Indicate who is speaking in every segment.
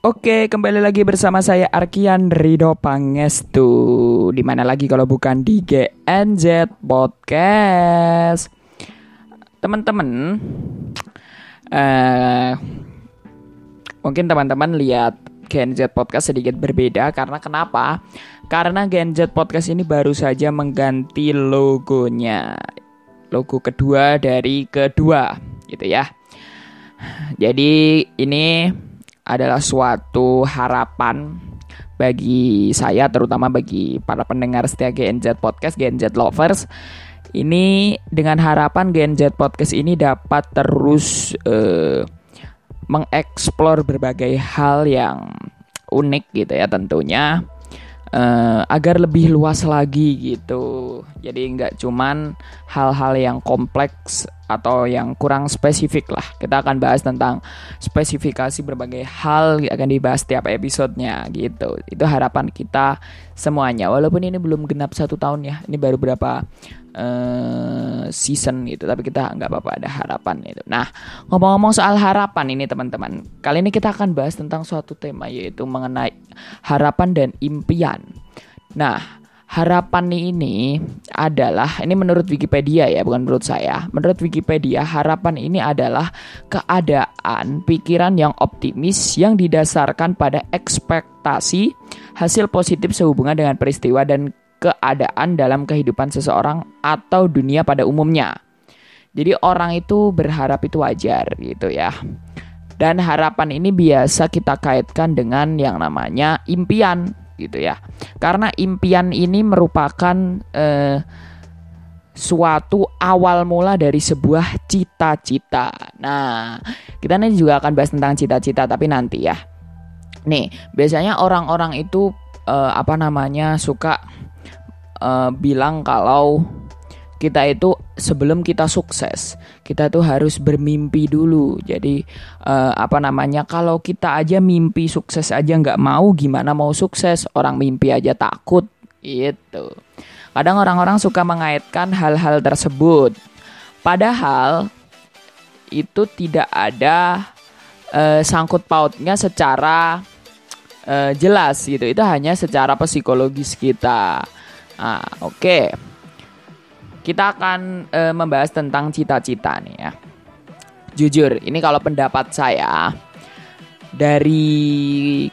Speaker 1: Oke, kembali lagi bersama saya Arkian Rido Pangestu. Di mana lagi kalau bukan di GNZ Podcast. Teman-teman, eh mungkin teman-teman lihat GNZ Podcast sedikit berbeda karena kenapa? Karena GNZ Podcast ini baru saja mengganti logonya. Logo kedua dari kedua, gitu ya. Jadi ini adalah suatu harapan bagi saya terutama bagi para pendengar setia GNZ Podcast, GNZ Lovers. Ini dengan harapan GNZ Podcast ini dapat terus uh, mengeksplor berbagai hal yang unik gitu ya tentunya uh, agar lebih luas lagi gitu. Jadi nggak cuman hal-hal yang kompleks atau yang kurang spesifik lah. Kita akan bahas tentang spesifikasi berbagai hal akan dibahas tiap episodenya gitu. Itu harapan kita semuanya. Walaupun ini belum genap satu tahun ya, ini baru berapa uh, season gitu. Tapi kita nggak apa-apa ada harapan itu. Nah ngomong-ngomong soal harapan ini teman-teman, kali ini kita akan bahas tentang suatu tema yaitu mengenai harapan dan impian. Nah harapan ini adalah ini menurut Wikipedia ya bukan menurut saya. Menurut Wikipedia harapan ini adalah keadaan pikiran yang optimis yang didasarkan pada ekspektasi hasil positif sehubungan dengan peristiwa dan keadaan dalam kehidupan seseorang atau dunia pada umumnya. Jadi orang itu berharap itu wajar gitu ya. Dan harapan ini biasa kita kaitkan dengan yang namanya impian gitu ya. Karena impian ini merupakan eh, suatu awal mula dari sebuah cita-cita. Nah, kita nanti juga akan bahas tentang cita-cita tapi nanti ya. Nih, biasanya orang-orang itu eh, apa namanya suka eh, bilang kalau kita itu sebelum kita sukses kita tuh harus bermimpi dulu. Jadi uh, apa namanya kalau kita aja mimpi sukses aja nggak mau gimana mau sukses? Orang mimpi aja takut itu kadang orang-orang suka mengaitkan hal-hal tersebut. Padahal itu tidak ada uh, sangkut pautnya secara uh, jelas gitu. Itu hanya secara psikologis kita. Nah, oke. okay kita akan e, membahas tentang cita-cita nih ya. Jujur, ini kalau pendapat saya dari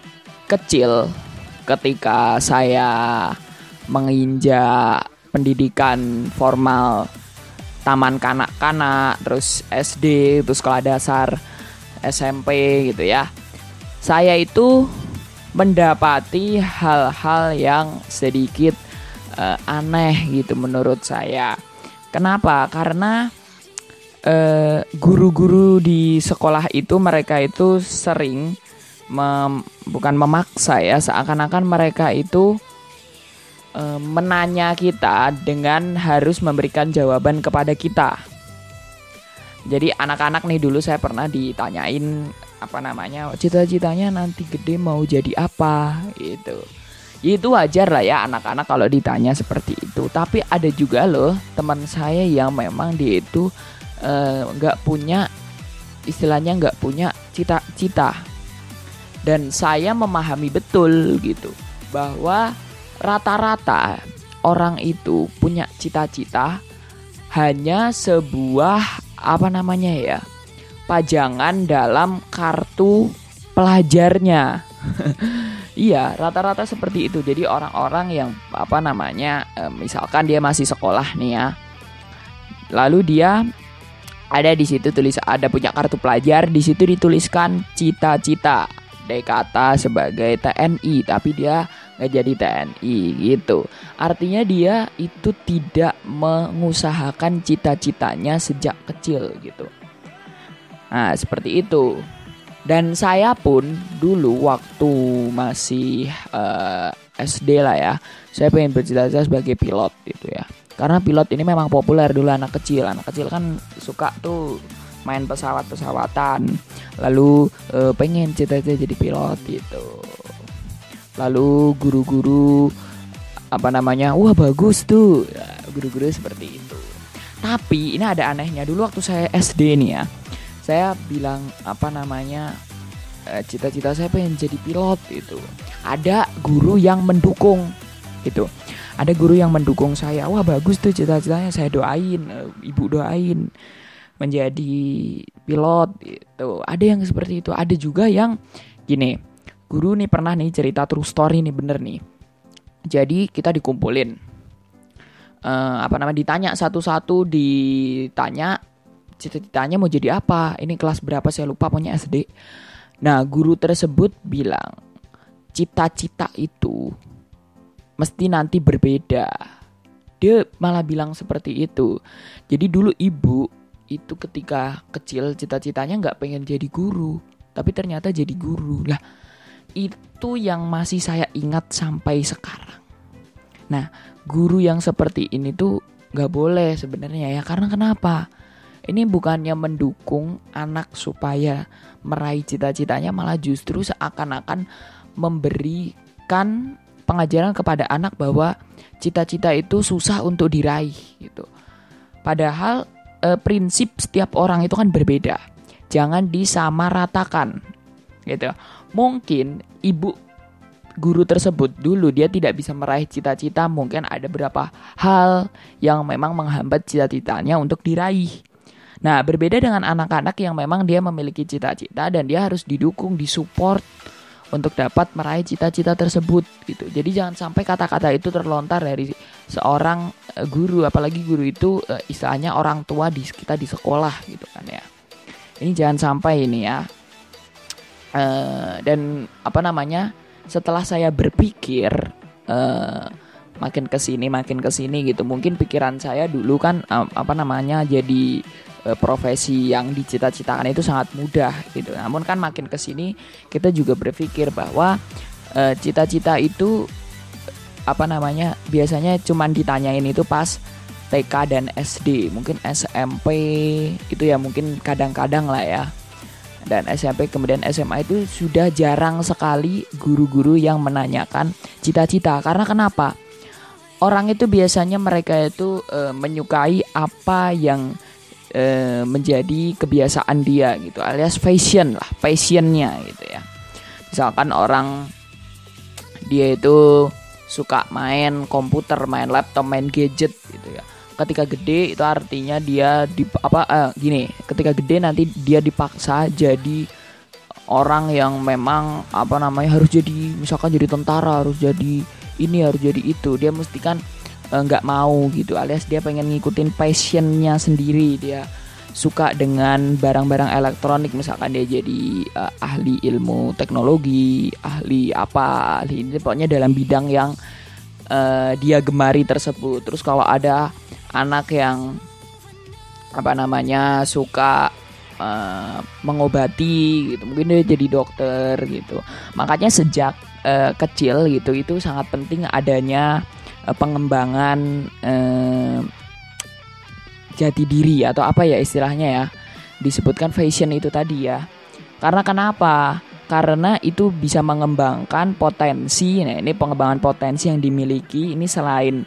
Speaker 1: kecil ketika saya menginjak pendidikan formal taman kanak-kanak, terus SD, terus sekolah dasar, SMP gitu ya. Saya itu mendapati hal-hal yang sedikit uh, aneh gitu menurut saya. Kenapa? Karena uh, guru-guru di sekolah itu mereka itu sering mem, bukan memaksa ya, seakan-akan mereka itu uh, menanya kita dengan harus memberikan jawaban kepada kita. Jadi anak-anak nih dulu saya pernah ditanyain apa namanya cita-citanya nanti gede mau jadi apa gitu itu wajar lah ya anak-anak kalau ditanya seperti itu. Tapi ada juga loh teman saya yang memang dia itu eh, nggak uh, punya istilahnya nggak punya cita-cita dan saya memahami betul gitu bahwa rata-rata orang itu punya cita-cita hanya sebuah apa namanya ya pajangan dalam kartu pelajarnya Iya, rata-rata seperti itu. Jadi orang-orang yang apa namanya, e, misalkan dia masih sekolah nih ya, lalu dia ada di situ tulis ada punya kartu pelajar, di situ dituliskan cita-cita kata sebagai TNI, tapi dia nggak jadi TNI gitu. Artinya dia itu tidak mengusahakan cita-citanya sejak kecil gitu. Nah, seperti itu. Dan saya pun dulu waktu masih uh, eh, SD lah ya, saya pengen bercita-cita sebagai pilot gitu ya. Karena pilot ini memang populer dulu anak kecil. Anak kecil kan suka tuh main pesawat-pesawatan. Lalu uh, pengen cita-cita jadi pilot gitu. Lalu guru-guru apa namanya? Wah, bagus tuh. Ya, guru-guru seperti itu. Tapi ini ada anehnya dulu waktu saya SD nih ya saya bilang apa namanya eh, cita-cita saya pengen jadi pilot itu ada guru yang mendukung gitu. Ada guru yang mendukung saya. Wah bagus tuh cita-citanya. Saya doain eh, ibu doain menjadi pilot itu ada yang seperti itu. Ada juga yang gini guru nih pernah nih cerita true story nih bener nih. Jadi kita dikumpulin. Uh, apa namanya ditanya satu-satu ditanya cita-citanya mau jadi apa? Ini kelas berapa? Saya lupa punya SD nah guru tersebut bilang cita-cita itu mesti nanti berbeda. Dia malah bilang seperti itu. Jadi dulu ibu itu ketika kecil cita-citanya nggak pengen jadi guru tapi ternyata jadi guru. Lah itu yang masih saya ingat sampai sekarang. Nah guru yang seperti ini tuh nggak boleh sebenarnya ya. Karena kenapa ini bukannya mendukung anak supaya meraih cita-citanya malah justru seakan-akan memberikan pengajaran kepada anak bahwa cita-cita itu susah untuk diraih gitu padahal e, prinsip setiap orang itu kan berbeda. Jangan disamaratakan. Gitu. Mungkin ibu guru tersebut dulu dia tidak bisa meraih cita-cita, mungkin ada beberapa hal yang memang menghambat cita-citanya untuk diraih. Nah, berbeda dengan anak-anak yang memang dia memiliki cita-cita dan dia harus didukung, disupport untuk dapat meraih cita-cita tersebut gitu. Jadi jangan sampai kata-kata itu terlontar dari seorang uh, guru, apalagi guru itu uh, istilahnya orang tua di kita di sekolah gitu kan ya. Ini jangan sampai ini ya. Uh, dan apa namanya? Setelah saya berpikir makin ke sini makin ke sini gitu, mungkin pikiran saya dulu kan uh, apa namanya jadi Eh, profesi yang dicita-citakan itu sangat mudah gitu. Namun kan makin ke sini kita juga berpikir bahwa eh, cita-cita e, itu apa namanya biasanya cuman ditanyain itu pas TK dan SD, mungkin SMP itu ya mungkin kadang-kadang lah ya. Dan SMP kemudian SMA itu sudah jarang sekali guru-guru yang menanyakan cita-cita. Karena kenapa? Orang itu biasanya mereka itu e, menyukai apa yang e, menjadi kebiasaan dia gitu alias fashion lah fashionnya gitu ya. Misalkan orang dia itu suka main komputer main laptop main gadget gitu ya. Ketika gede itu artinya dia di apa eh, gini ketika gede nanti dia dipaksa jadi orang yang memang apa namanya harus jadi misalkan jadi tentara harus jadi ini harus jadi itu. Dia mesti kan Eh, nggak uh, mau gitu alias dia pengen ngikutin passionnya sendiri. Dia suka dengan barang-barang elektronik misalkan dia jadi uh, ahli ilmu teknologi ahli apa ahli ini pokoknya dalam bidang yang uh, dia gemari tersebut. Terus kalau ada anak yang apa namanya suka uh, mengobati gitu mungkin dia jadi dokter gitu. Makanya sejak uh, kecil gitu itu sangat penting adanya uh, pengembangan uh, jati diri atau apa ya istilahnya ya disebutkan fashion itu tadi ya. Karena kenapa? Karena itu bisa mengembangkan potensi nah ini pengembangan potensi yang dimiliki ini selain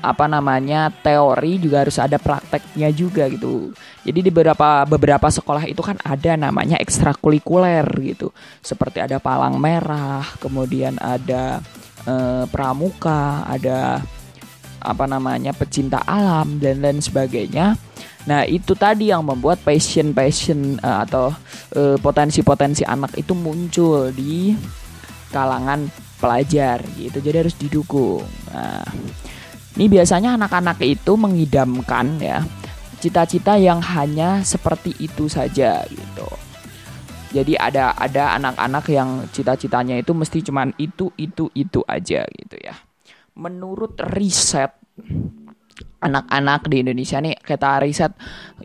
Speaker 1: apa namanya teori juga harus ada prakteknya juga gitu. Jadi di beberapa beberapa sekolah itu kan ada namanya ekstrakurikuler gitu. Seperti ada palang merah, kemudian ada eh, pramuka, ada apa namanya pecinta alam dan lain sebagainya. Nah itu tadi yang membuat passion passion eh, atau eh, potensi-potensi anak itu muncul di kalangan pelajar gitu. Jadi harus didukung. Nah, ini biasanya anak-anak itu mengidamkan ya cita-cita yang hanya seperti itu saja gitu. Jadi ada ada anak-anak yang cita-citanya itu mesti cuman itu itu itu aja gitu ya. Menurut riset anak-anak di Indonesia nih kita riset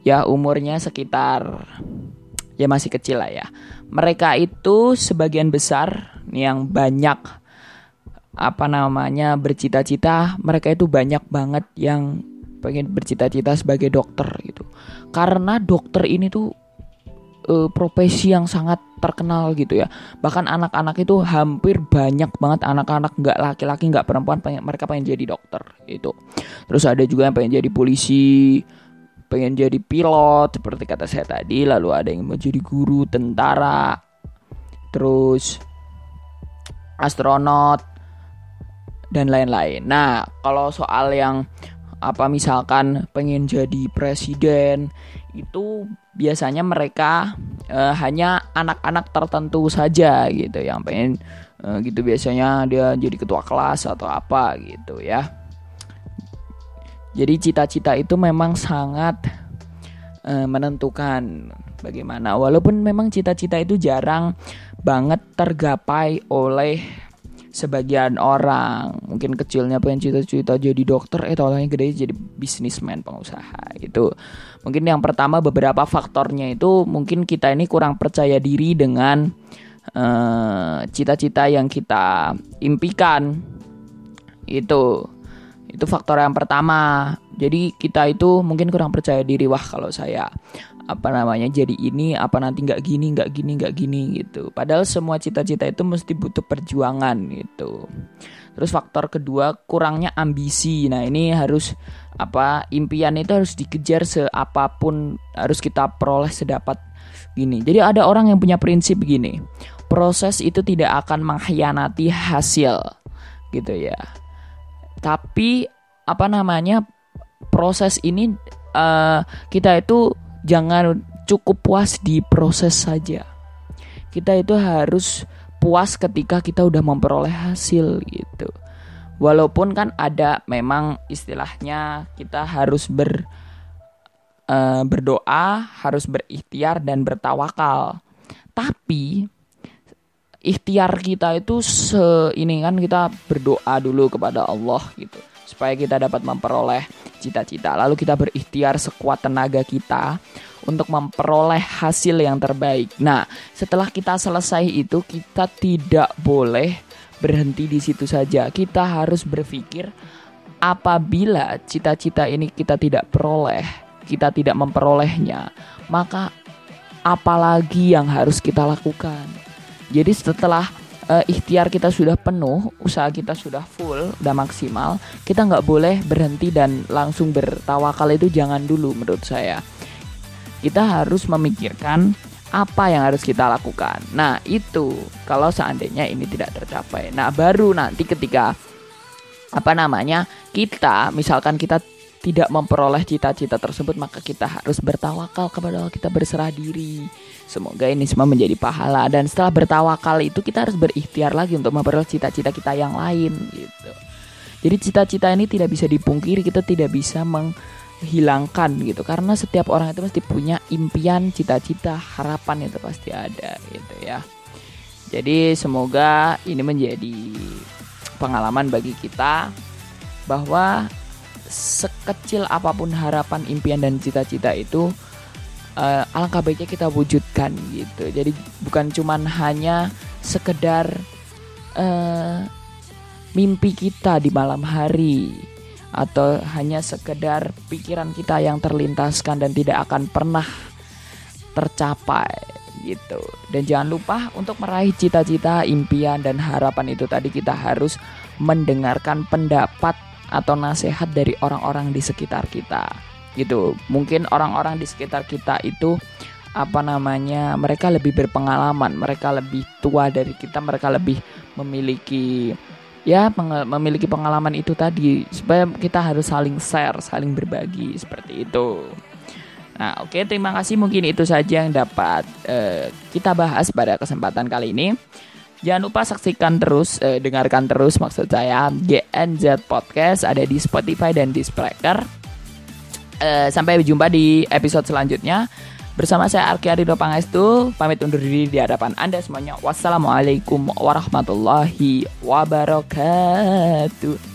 Speaker 1: ya umurnya sekitar ya masih kecil lah ya. Mereka itu sebagian besar yang banyak apa namanya bercita-cita, mereka itu banyak banget yang pengen bercita-cita sebagai dokter gitu. Karena dokter ini tuh uh, profesi yang sangat terkenal gitu ya. Bahkan anak-anak itu hampir banyak banget anak-anak nggak laki-laki nggak perempuan pengen, mereka pengen jadi dokter gitu. Terus ada juga yang pengen jadi polisi, pengen jadi pilot seperti kata saya tadi. Lalu ada yang mau jadi guru, tentara, terus astronot dan lain-lain. Nah, kalau soal yang apa misalkan pengen jadi presiden itu biasanya mereka uh, hanya anak-anak tertentu saja gitu yang pengen uh, gitu biasanya dia jadi ketua kelas atau apa gitu ya. Jadi cita-cita itu memang sangat uh, menentukan bagaimana walaupun memang cita-cita itu jarang banget tergapai oleh sebagian orang. Mungkin kecilnya pengen cita-cita jadi dokter eh yang gede jadi bisnismen pengusaha itu mungkin yang pertama beberapa faktornya itu mungkin kita ini kurang percaya diri dengan eh, cita-cita uh, yang kita impikan. Itu itu faktor yang pertama jadi kita itu mungkin kurang percaya diri wah kalau saya apa namanya jadi ini apa nanti nggak gini nggak gini nggak gini gitu. Padahal semua cita-cita itu mesti butuh perjuangan gitu. Terus faktor kedua kurangnya ambisi. Nah ini harus apa impian itu harus dikejar seapapun harus kita peroleh sedapat gini. Jadi ada orang yang punya prinsip gini proses itu tidak akan mengkhianati hasil gitu ya. Tapi apa namanya proses ini uh, kita itu jangan cukup puas di proses saja. Kita itu harus puas ketika kita udah memperoleh hasil gitu. Walaupun kan ada memang istilahnya kita harus ber uh, berdoa, harus berikhtiar dan bertawakal. Tapi ikhtiar kita itu se ini kan kita berdoa dulu kepada Allah gitu supaya kita dapat memperoleh cita-cita. Lalu kita berikhtiar sekuat tenaga kita untuk memperoleh hasil yang terbaik. Nah, setelah kita selesai itu kita tidak boleh berhenti di situ saja. Kita harus berpikir apabila cita-cita ini kita tidak peroleh, kita tidak memperolehnya, maka apalagi yang harus kita lakukan. Jadi setelah uh, ikhtiar kita sudah penuh, usaha kita sudah full, udah maksimal, kita nggak boleh berhenti dan langsung bertawakal itu jangan dulu menurut saya. Kita harus memikirkan apa yang harus kita lakukan. Nah, itu kalau seandainya ini tidak tercapai. Nah, baru nanti ketika apa namanya? kita misalkan kita tidak memperoleh cita-cita tersebut maka kita harus bertawakal kepada Allah. Kita berserah diri. Semoga ini semua menjadi pahala. Dan setelah bertawakal itu kita harus berikhtiar lagi untuk memperoleh cita-cita kita yang lain gitu. Jadi cita-cita ini tidak bisa dipungkiri kita tidak bisa menghilangkan gitu. Karena setiap orang itu pasti punya impian cita-cita harapan itu pasti ada gitu ya. Jadi semoga ini menjadi pengalaman bagi kita bahwa sekecil apa pun harapan, impian dan cita-cita itu uh, alangkah baiknya kita wujudkan gitu. Jadi bukan cuman hanya sekedar uh, mimpi kita di malam hari atau hanya sekedar pikiran kita yang terlintaskan dan tidak akan pernah tercapai gitu. Dan jangan lupa untuk meraih cita-cita, impian dan harapan itu tadi kita harus mendengarkan pendapat atau nasihat dari orang-orang di sekitar kita. Gitu. Mungkin orang-orang di sekitar kita itu apa namanya mereka lebih berpengalaman mereka lebih tua dari kita mereka lebih memiliki ya memiliki pengalaman itu tadi. Supaya kita harus saling share saling berbagi seperti itu. Nah oke okay, terima kasih. Mungkin itu saja yang dapat uh, kita bahas pada kesempatan kali ini Jangan lupa saksikan terus, eh, dengarkan terus maksud saya GNZ Podcast ada di Spotify dan di Spreaker. Eh, sampai jumpa di episode selanjutnya. Bersama saya Arki Arido Pangestu, pamit undur diri di hadapan Anda semuanya. Wassalamualaikum warahmatullahi wabarakatuh.